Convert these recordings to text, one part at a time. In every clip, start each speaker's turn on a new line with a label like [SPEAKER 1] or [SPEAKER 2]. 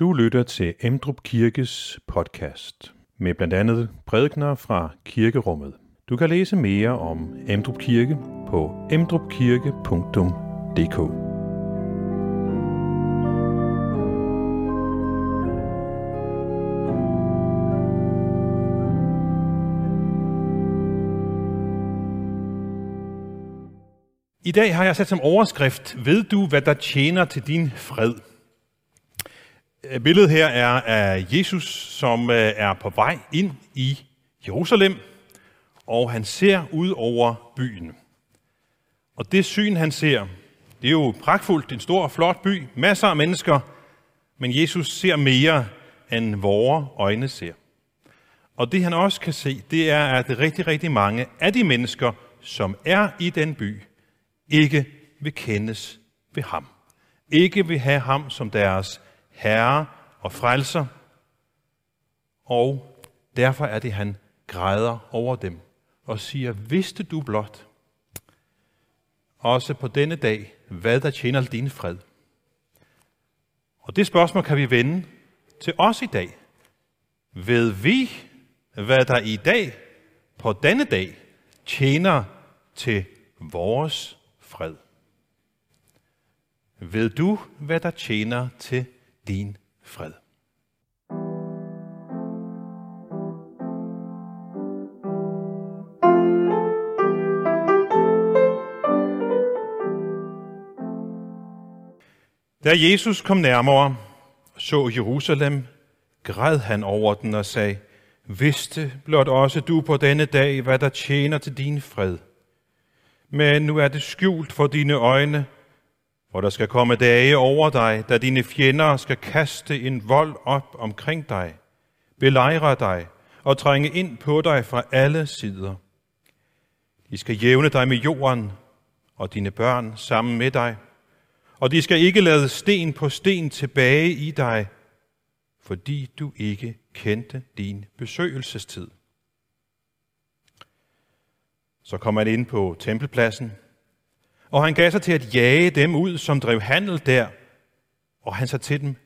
[SPEAKER 1] Du lytter til Emdrup Kirkes podcast med blandt andet prædikner fra kirkerummet. Du kan læse mere om Emdrup Kirke på emdrupkirke.dk. I dag har jeg sat som overskrift, ved du, hvad der tjener til din fred? Øh, billedet her er af Jesus, som øh, er på vej ind i Jerusalem, og han ser ud over byen. Og det syn, han ser, det er jo pragtfuldt, en stor, flot by, masser af mennesker, men Jesus ser mere, end vores øjne ser. Og det han også kan se, det er, at rigtig, rigtig mange af de mennesker, som er i den by, ikke vil kendes ved ham. Ikke vil have ham som deres herre og frelser, og derfor er det, han græder over dem og siger, vidste du blot, også på denne dag, hvad der tjener din fred? Og det spørgsmål kan vi vende til os i dag. Ved vi, hvad der i dag, på denne dag, tjener til vores fred? Ved du, hvad der tjener til din fred. Da Jesus kom nærmere og så Jerusalem, græd han over den og sagde, Vidste blot også du på denne dag, hvad der tjener til din fred. Men nu er det skjult for dine øjne, for der skal komme dage over dig, da dine fjender skal kaste en vold op omkring dig, belejre dig og trænge ind på dig fra alle sider. De skal jævne dig med jorden og dine børn sammen med dig, og de skal ikke lade sten på sten tilbage i dig, fordi du ikke kendte din besøgelsestid. Så kommer han ind på tempelpladsen, og han gav sig til at jage dem ud, som drev handel der. Og han sagde til dem,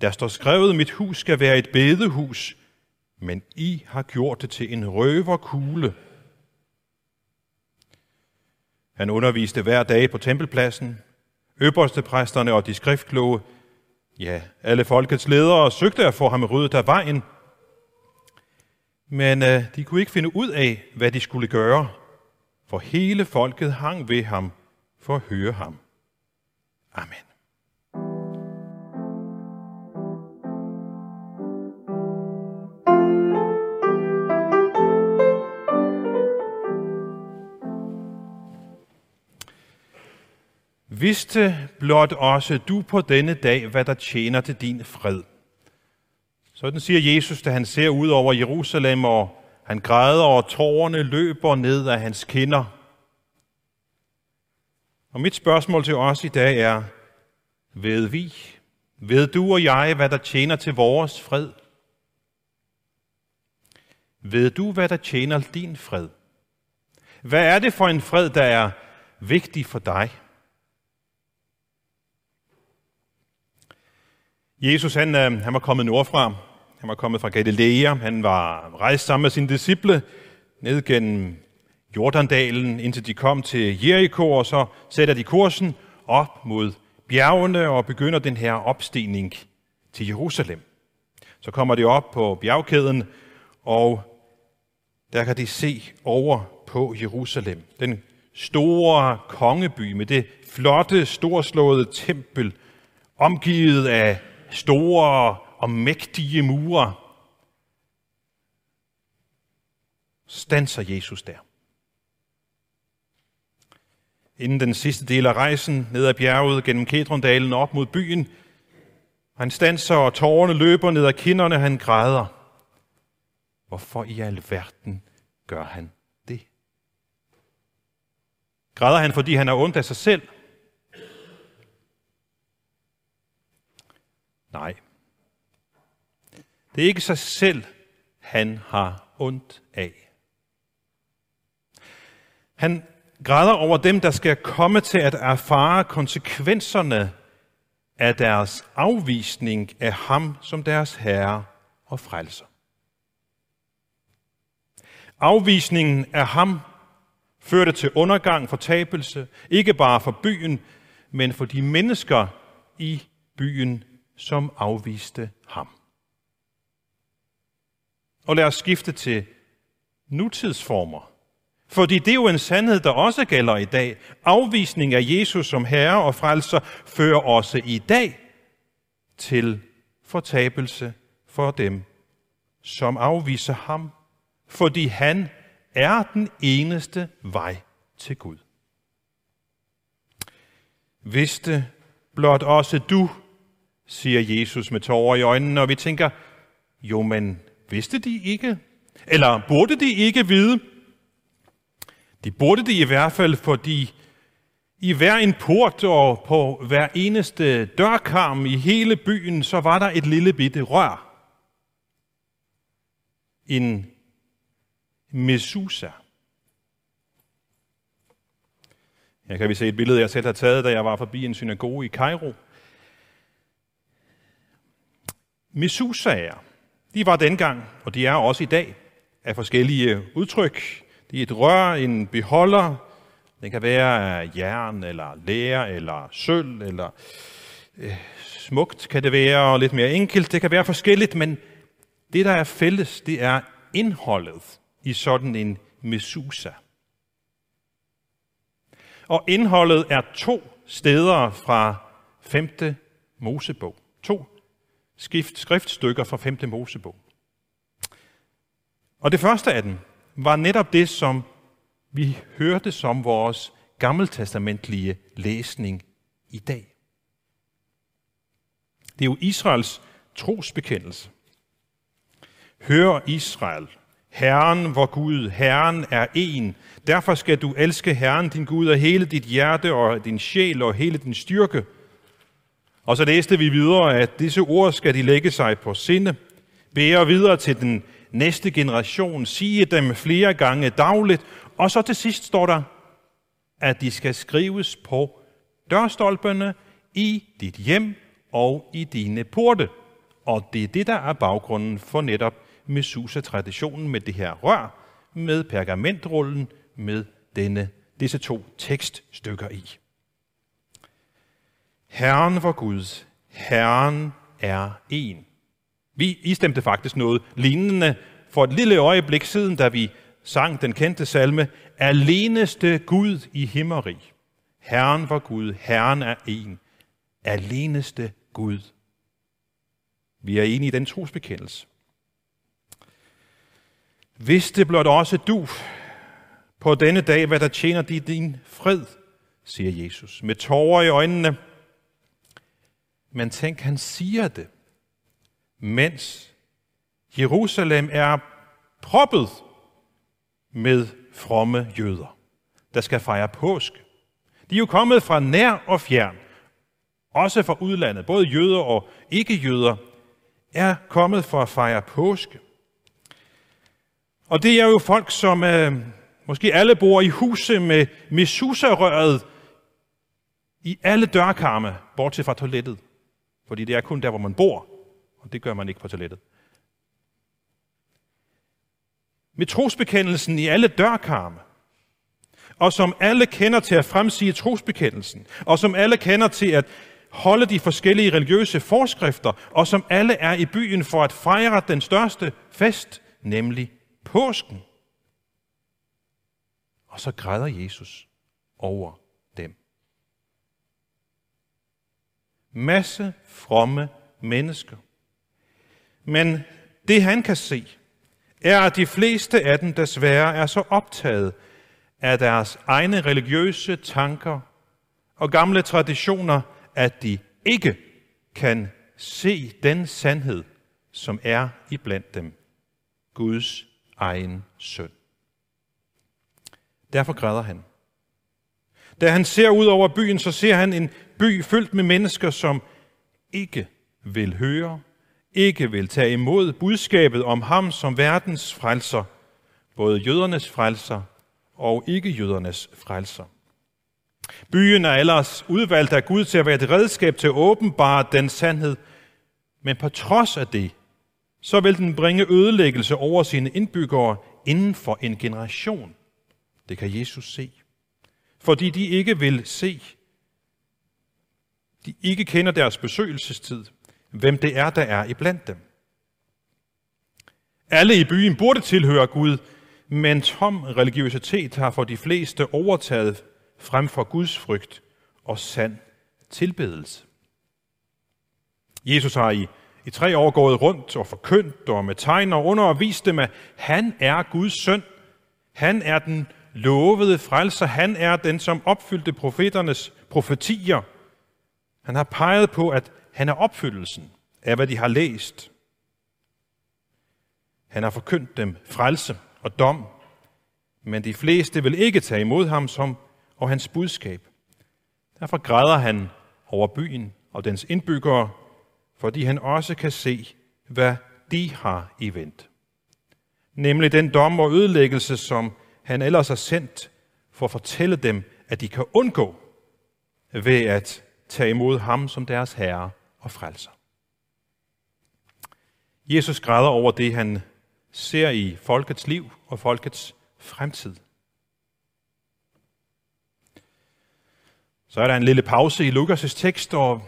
[SPEAKER 1] der står skrevet, mit hus skal være et bedehus, men I har gjort det til en røverkugle. Han underviste hver dag på tempelpladsen. Øberste præsterne og de skriftkloge, ja, alle folkets ledere søgte at få ham ryddet af vejen. Men øh, de kunne ikke finde ud af, hvad de skulle gøre, for hele folket hang ved ham for at høre ham. Amen. Vidste blot også du på denne dag, hvad der tjener til din fred. Sådan siger Jesus, da han ser ud over Jerusalem, og han græder, og tårerne løber ned af hans kinder. Og mit spørgsmål til os i dag er, ved vi, ved du og jeg, hvad der tjener til vores fred? Ved du, hvad der tjener din fred? Hvad er det for en fred, der er vigtig for dig? Jesus, han, øh, han var kommet nordfra. Han var kommet fra Galilea. Han var rejst sammen med sine disciple ned gennem Jordandalen, indtil de kom til Jericho, og så sætter de kursen op mod bjergene og begynder den her opstigning til Jerusalem. Så kommer de op på bjergkæden, og der kan de se over på Jerusalem. Den store kongeby med det flotte, storslåede tempel, omgivet af store og mægtige mure. Stanser Jesus der. Inden den sidste del af rejsen ned ad bjerget gennem Kedrondalen op mod byen, han stanser, og tårerne løber ned ad kinderne, han græder. Hvorfor i alverden gør han det? Græder han, fordi han er ondt af sig selv? Nej. Det er ikke sig selv, han har ondt af. Han græder over dem, der skal komme til at erfare konsekvenserne af deres afvisning af ham som deres herre og frelser. Afvisningen af ham førte til undergang, fortabelse, ikke bare for byen, men for de mennesker i byen, som afviste ham. Og lad os skifte til nutidsformer. Fordi det er jo en sandhed, der også gælder i dag. Afvisning af Jesus som herre og frelser fører også i dag til fortabelse for dem, som afviser ham, fordi han er den eneste vej til Gud. Vidste blot også du, siger Jesus med tårer i øjnene, og vi tænker, jo, men vidste de ikke? Eller burde de ikke vide? De burde det i hvert fald, fordi i hver en port og på hver eneste dørkarm i hele byen, så var der et lille bitte rør. En mesusa. Her kan vi se et billede, jeg selv har taget, da jeg var forbi en synagoge i Kairo. Mesusaer, de var dengang, og de er også i dag, af forskellige udtryk. Det er et rør, en beholder. Den kan være af jern, eller lær, eller sølv, eller øh, smukt kan det være, og lidt mere enkelt. Det kan være forskelligt, men det, der er fælles, det er indholdet i sådan en mesusa. Og indholdet er to steder fra 5. Mosebog. To skift, skriftstykker fra 5. Mosebog. Og det første af dem var netop det, som vi hørte som vores gammeltestamentlige læsning i dag. Det er jo Israels trosbekendelse. Hør Israel, Herren vor Gud, Herren er en. Derfor skal du elske Herren din Gud af hele dit hjerte og din sjæl og hele din styrke. Og så læste vi videre, at disse ord skal de lægge sig på sinde, bære videre til den næste generation, sige dem flere gange dagligt, og så til sidst står der, at de skal skrives på dørstolperne i dit hjem og i dine porte. Og det er det, der er baggrunden for netop Mesusa-traditionen med det her rør, med pergamentrullen, med denne, disse to tekststykker i. Herren var Gud, Herren er en. Vi istemte faktisk noget lignende for et lille øjeblik siden, da vi sang den kendte salme, Aleneste Gud i himmeri. Herren var Gud, Herren er en. Aleneste Gud. Vi er enige i den trosbekendelse. Hvis det blot også du på denne dag, hvad der tjener dig din fred, siger Jesus, med tårer i øjnene. Men tænk, han siger det mens Jerusalem er proppet med fromme jøder, der skal fejre påske. De er jo kommet fra nær og fjern, også fra udlandet, både jøder og ikke-jøder, er kommet for at fejre påske. Og det er jo folk, som øh, måske alle bor i huse med Mesusa-røret i alle dørkarme, bortset fra toilettet. Fordi det er kun der, hvor man bor, og det gør man ikke på toilettet. Med trosbekendelsen i alle dørkarme, og som alle kender til at fremsige trosbekendelsen, og som alle kender til at holde de forskellige religiøse forskrifter, og som alle er i byen for at fejre den største fest, nemlig påsken. Og så græder Jesus over dem. Masse fromme mennesker, men det han kan se, er, at de fleste af dem desværre er så optaget af deres egne religiøse tanker og gamle traditioner, at de ikke kan se den sandhed, som er iblandt dem. Guds egen søn. Derfor græder han. Da han ser ud over byen, så ser han en by fyldt med mennesker, som ikke vil høre ikke vil tage imod budskabet om ham som verdens frelser, både jødernes frelser og ikke-jødernes frelser. Byen er ellers udvalgt af Gud til at være et redskab til at åbenbare den sandhed, men på trods af det, så vil den bringe ødelæggelse over sine indbyggere inden for en generation. Det kan Jesus se. Fordi de ikke vil se, de ikke kender deres besøgelsestid, hvem det er, der er iblandt dem. Alle i byen burde tilhøre Gud, men tom religiøsitet har for de fleste overtaget frem for Guds frygt og sand tilbedelse. Jesus har i, i tre år gået rundt og forkyndt og med tegn og undervist dem, at han er Guds søn. Han er den lovede frelser. Han er den, som opfyldte profeternes profetier. Han har peget på, at han er opfyldelsen af, hvad de har læst. Han har forkyndt dem frelse og dom, men de fleste vil ikke tage imod ham som og hans budskab. Derfor græder han over byen og dens indbyggere, fordi han også kan se, hvad de har i vent. Nemlig den dom og ødelæggelse, som han ellers har sendt for at fortælle dem, at de kan undgå ved at tage imod ham som deres herre og frelser. Jesus græder over det, han ser i folkets liv og folkets fremtid. Så er der en lille pause i Lukas' tekst, og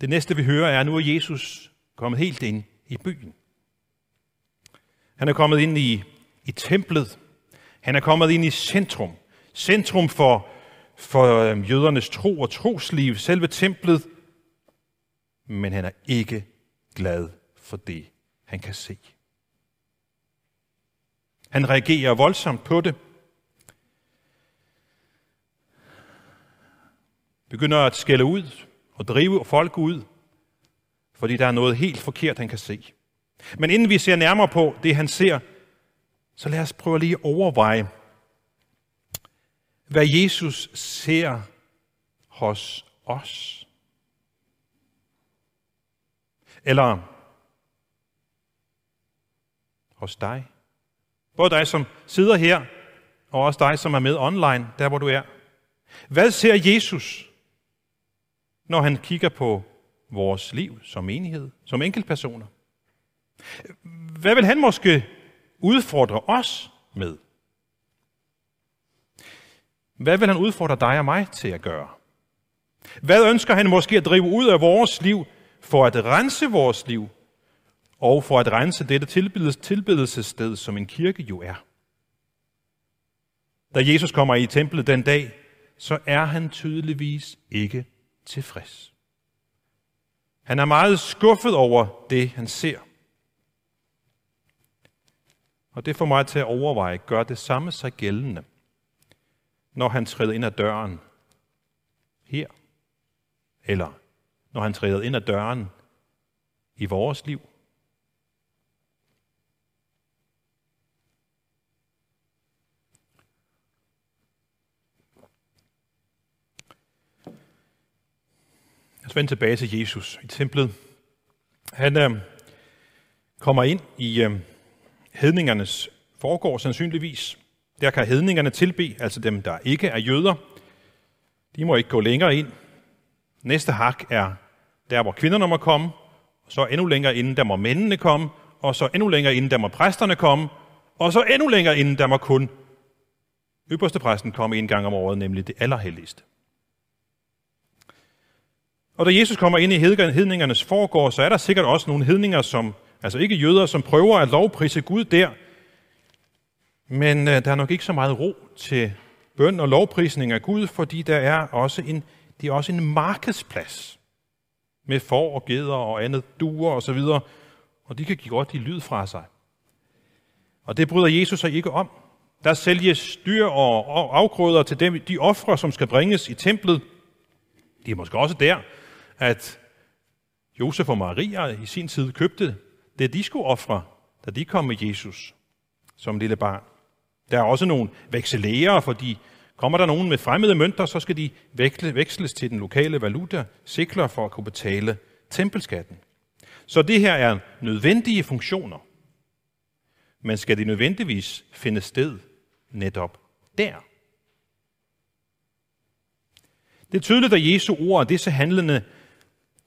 [SPEAKER 1] det næste vi hører er, at nu er Jesus kommet helt ind i byen. Han er kommet ind i, i templet. Han er kommet ind i centrum. Centrum for, for øhm, jødernes tro og trosliv, selve templet. Men han er ikke glad for det, han kan se. Han reagerer voldsomt på det. Begynder at skælde ud og drive folk ud, fordi der er noget helt forkert, han kan se. Men inden vi ser nærmere på det, han ser, så lad os prøve lige at overveje, hvad Jesus ser hos os. Eller hos dig. Både dig, som sidder her, og også dig, som er med online, der hvor du er. Hvad ser Jesus, når han kigger på vores liv som enhed, som enkeltpersoner? Hvad vil han måske udfordre os med? Hvad vil han udfordre dig og mig til at gøre? Hvad ønsker han måske at drive ud af vores liv for at rense vores liv og for at rense dette tilbedelsessted, som en kirke jo er? Da Jesus kommer i templet den dag, så er han tydeligvis ikke tilfreds. Han er meget skuffet over det, han ser. Og det får mig til at overveje, gør det samme sig gældende, når han træder ind ad døren her, eller når han træder ind ad døren i vores liv. Lad os vende tilbage til Jesus i templet. Han øh, kommer ind i øh, hedningernes foregår sandsynligvis. Der kan hedningerne tilbe, altså dem, der ikke er jøder. De må ikke gå længere ind. Næste hak er der, hvor kvinderne må komme, og så endnu længere inden, der må mændene komme, og så endnu længere inden, der må præsterne komme, og så endnu længere inden, der må kun ypperste præsten komme en gang om året, nemlig det allerhelligste. Og da Jesus kommer ind i hedningernes forgård, så er der sikkert også nogle hedninger, som, altså ikke jøder, som prøver at lovprise Gud der. Men øh, der er nok ikke så meget ro til bøn og lovprisning af Gud, fordi der er også en, det er også en markedsplads med får og geder og andet duer og så videre, og de kan give godt i lyd fra sig. Og det bryder Jesus sig ikke om. Der sælges dyr og afgrøder til dem, de ofre, som skal bringes i templet. De er måske også der, at Josef og Maria i sin tid købte det, de skulle ofre, da de kom med Jesus som lille barn. Der er også nogle vekselærer, fordi kommer der nogen med fremmede mønter, så skal de veksle, veksles til den lokale valuta, sikler for at kunne betale tempelskatten. Så det her er nødvendige funktioner. Men skal de nødvendigvis finde sted netop der? Det er tydeligt, at Jesu ord og disse handlende,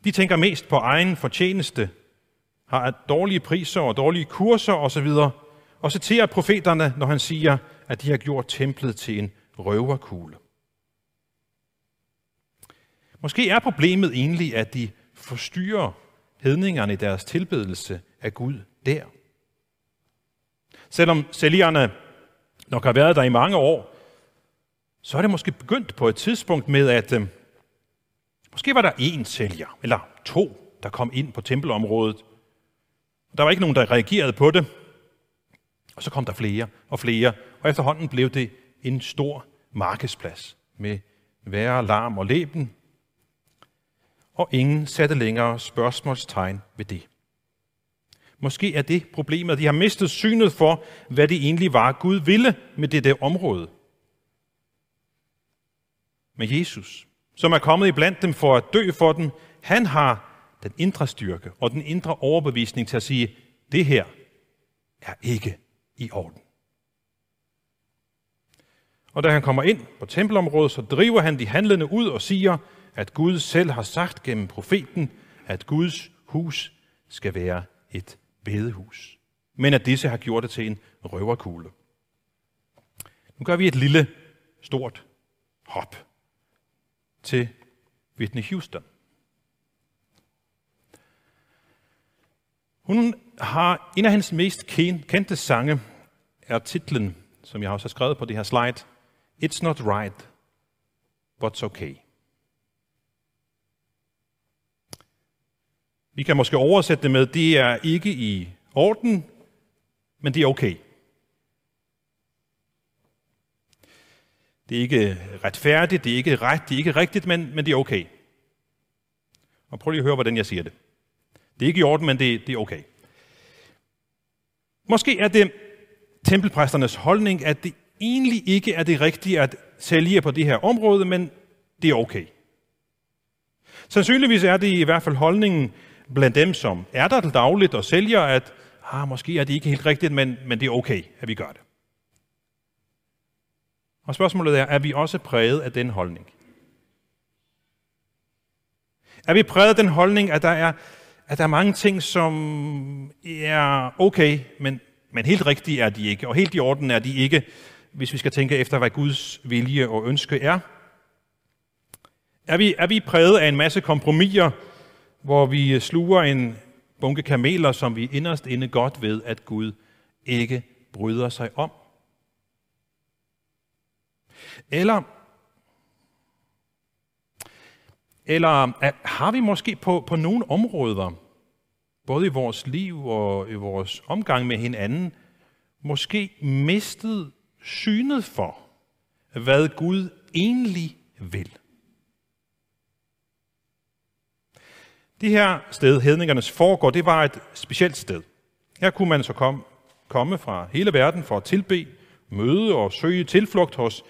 [SPEAKER 1] de tænker mest på egen fortjeneste, har dårlige priser og dårlige kurser osv., og citerer profeterne, når han siger, at de har gjort templet til en røverkugle. Måske er problemet egentlig, at de forstyrrer hedningerne i deres tilbedelse af Gud der. Selvom sælgerne nok har været der i mange år, så er det måske begyndt på et tidspunkt med, at øh, måske var der én sælger, eller to, der kom ind på tempelområdet. Der var ikke nogen, der reagerede på det. Og så kom der flere og flere, og efterhånden blev det en stor markedsplads med værre larm og leben, og ingen satte længere spørgsmålstegn ved det. Måske er det problemet, at de har mistet synet for, hvad det egentlig var, Gud ville med det der område. Men Jesus, som er kommet iblandt dem for at dø for dem, han har den indre styrke og den indre overbevisning til at sige, det her er ikke i orden. Og da han kommer ind på tempelområdet, så driver han de handlende ud og siger, at Gud selv har sagt gennem profeten, at Guds hus skal være et bedehus. Men at disse har gjort det til en røverkugle. Nu gør vi et lille, stort hop til Whitney Houston. Hun har en af hendes mest kendte sange, er titlen, som jeg også har skrevet på det her slide, It's not right, but okay. Vi kan måske oversætte det med, det er ikke i orden, men det er okay. Det er ikke retfærdigt, det er ikke ret, det er ikke rigtigt, men, men det er okay. Og prøv lige at høre, hvordan jeg siger det. Det er ikke i orden, men det, det er okay. Måske er det tempelpræsternes holdning, at det egentlig ikke er det rigtige at sælge på det her område, men det er okay. Sandsynligvis er det i hvert fald holdningen blandt dem, som er der til dagligt og sælger, at ah, måske er det ikke helt rigtigt, men, men det er okay, at vi gør det. Og spørgsmålet er, er vi også præget af den holdning? Er vi præget af den holdning, at der er, at der er mange ting, som er okay, men, men helt rigtige er de ikke, og helt i orden er de ikke, hvis vi skal tænke efter, hvad Guds vilje og ønske er? Er vi, er vi præget af en masse kompromiser, hvor vi sluger en bunke kameler, som vi inderst inde godt ved, at Gud ikke bryder sig om? Eller, eller har vi måske på, på nogle områder, både i vores liv og i vores omgang med hinanden, måske mistet synet for, hvad Gud egentlig vil? Det her sted, Hedningernes foregår, det var et specielt sted. Her kunne man så komme, komme fra hele verden for at tilbe, møde og søge tilflugt hos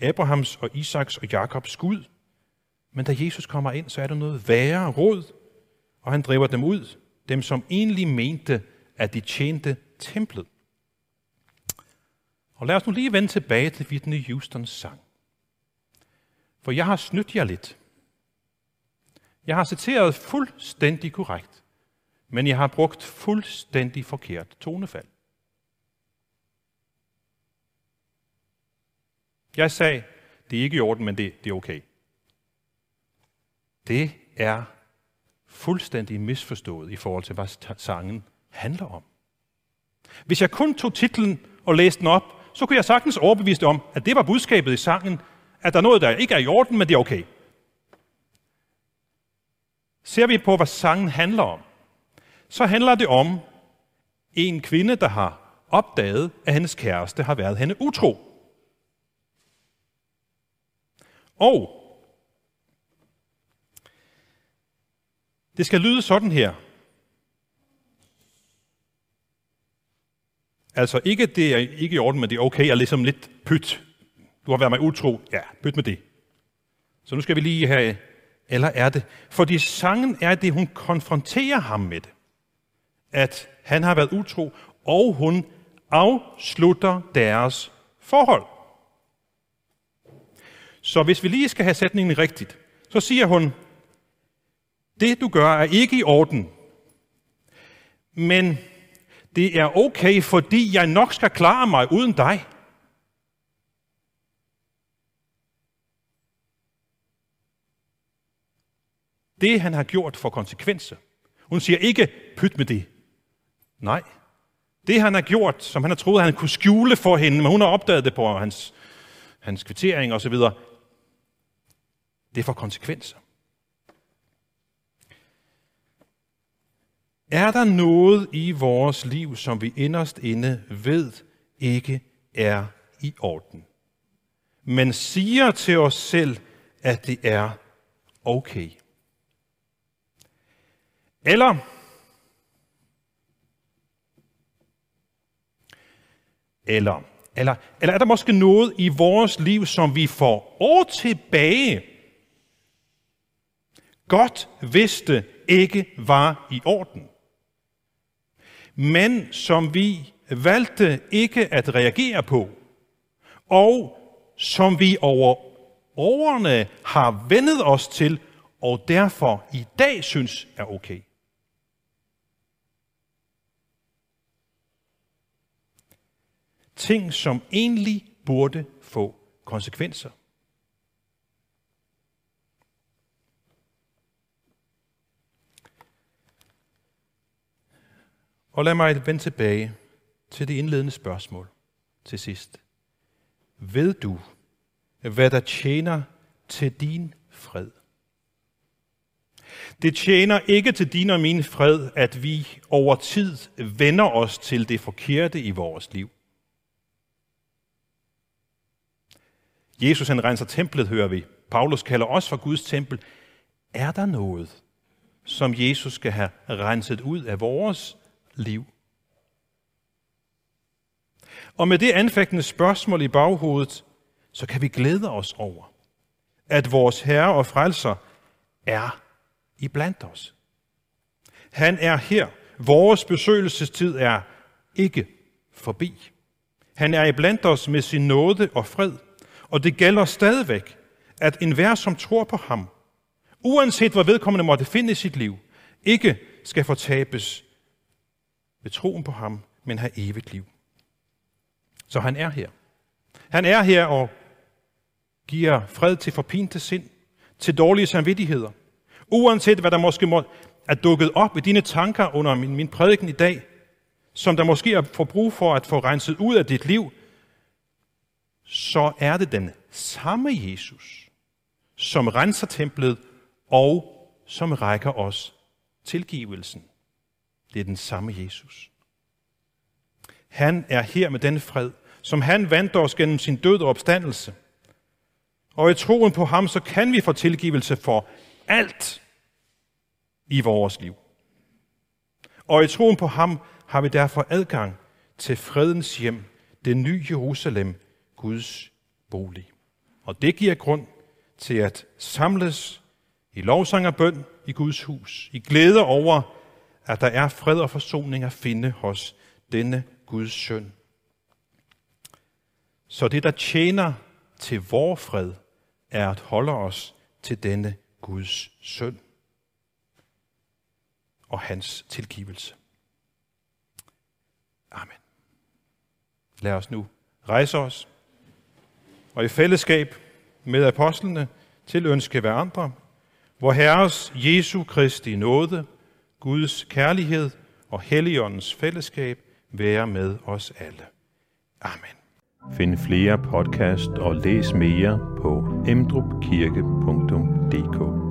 [SPEAKER 1] Abrahams og Isaks og Jakobs Gud. Men da Jesus kommer ind, så er der noget værre råd, og han driver dem ud, dem som egentlig mente, at de tjente templet. Og lad os nu lige vende tilbage til Whitney Houstons sang. For jeg har snydt jer lidt. Jeg har citeret fuldstændig korrekt, men jeg har brugt fuldstændig forkert tonefald. Jeg sagde, det er ikke i orden, men det, det er okay. Det er fuldstændig misforstået i forhold til, hvad sangen handler om. Hvis jeg kun tog titlen og læste den op, så kunne jeg sagtens overbevise om, at det var budskabet i sangen, at der er noget, der ikke er i orden, men det er okay. Ser vi på, hvad sangen handler om, så handler det om en kvinde, der har opdaget, at hendes kæreste har været hende utro. Og det skal lyde sådan her. Altså ikke, det er ikke i orden, men det er okay, er ligesom lidt pyt. Du har været mig utro. Ja, pyt med det. Så nu skal vi lige have eller er det? Fordi sangen er det, hun konfronterer ham med det. At han har været utro, og hun afslutter deres forhold. Så hvis vi lige skal have sætningen rigtigt, Så siger hun, det du gør er ikke i orden, men det er okay, fordi jeg nok skal klare mig uden dig. Det, han har gjort, får konsekvenser. Hun siger ikke, pyt med det. Nej. Det, han har gjort, som han har troet, han kunne skjule for hende, men hun har opdaget det på hans, hans kvittering osv., det får konsekvenser. Er der noget i vores liv, som vi inderst inde ved ikke er i orden, men siger til os selv, at det er okay? Eller eller, eller, eller er der måske noget i vores liv, som vi får år tilbage? Godt vidste ikke var i orden, men som vi valgte ikke at reagere på, og som vi over årene har vendet os til, og derfor i dag synes er okay. Ting, som egentlig burde få konsekvenser. Og lad mig vende tilbage til det indledende spørgsmål til sidst. Ved du, hvad der tjener til din fred? Det tjener ikke til din og min fred, at vi over tid vender os til det forkerte i vores liv. Jesus han renser templet, hører vi. Paulus kalder os for Guds tempel. Er der noget, som Jesus skal have renset ud af vores liv? Og med det anfægtende spørgsmål i baghovedet, så kan vi glæde os over, at vores Herre og Frelser er i blandt os. Han er her. Vores besøgelsestid er ikke forbi. Han er i blandt os med sin nåde og fred, og det gælder stadigvæk, at enhver, som tror på ham, uanset hvor vedkommende måtte finde i sit liv, ikke skal fortabes ved troen på ham, men have evigt liv. Så han er her. Han er her og giver fred til forpinte sind, til dårlige samvittigheder. Uanset hvad der måske må, er dukket op i dine tanker under min, min prædiken i dag, som der måske er for brug for at få renset ud af dit liv, så er det den samme Jesus, som renser templet og som rækker os tilgivelsen. Det er den samme Jesus. Han er her med den fred, som han vandt os gennem sin død og opstandelse. Og i troen på ham, så kan vi få tilgivelse for alt i vores liv. Og i troen på ham har vi derfor adgang til fredens hjem, det nye Jerusalem, Guds bolig. Og det giver grund til at samles i lovsang og bøn i Guds hus, i glæde over, at der er fred og forsoning at finde hos denne Guds søn. Så det, der tjener til vor fred, er at holde os til denne Guds søn og hans tilgivelse. Amen. Lad os nu rejse os og i fællesskab med apostlene til ønske andre, hvor Herres Jesu Kristi nåde, Guds kærlighed og Helligåndens fællesskab være med os alle. Amen.
[SPEAKER 2] Find flere podcast og læs mere på emdrupkirke.dk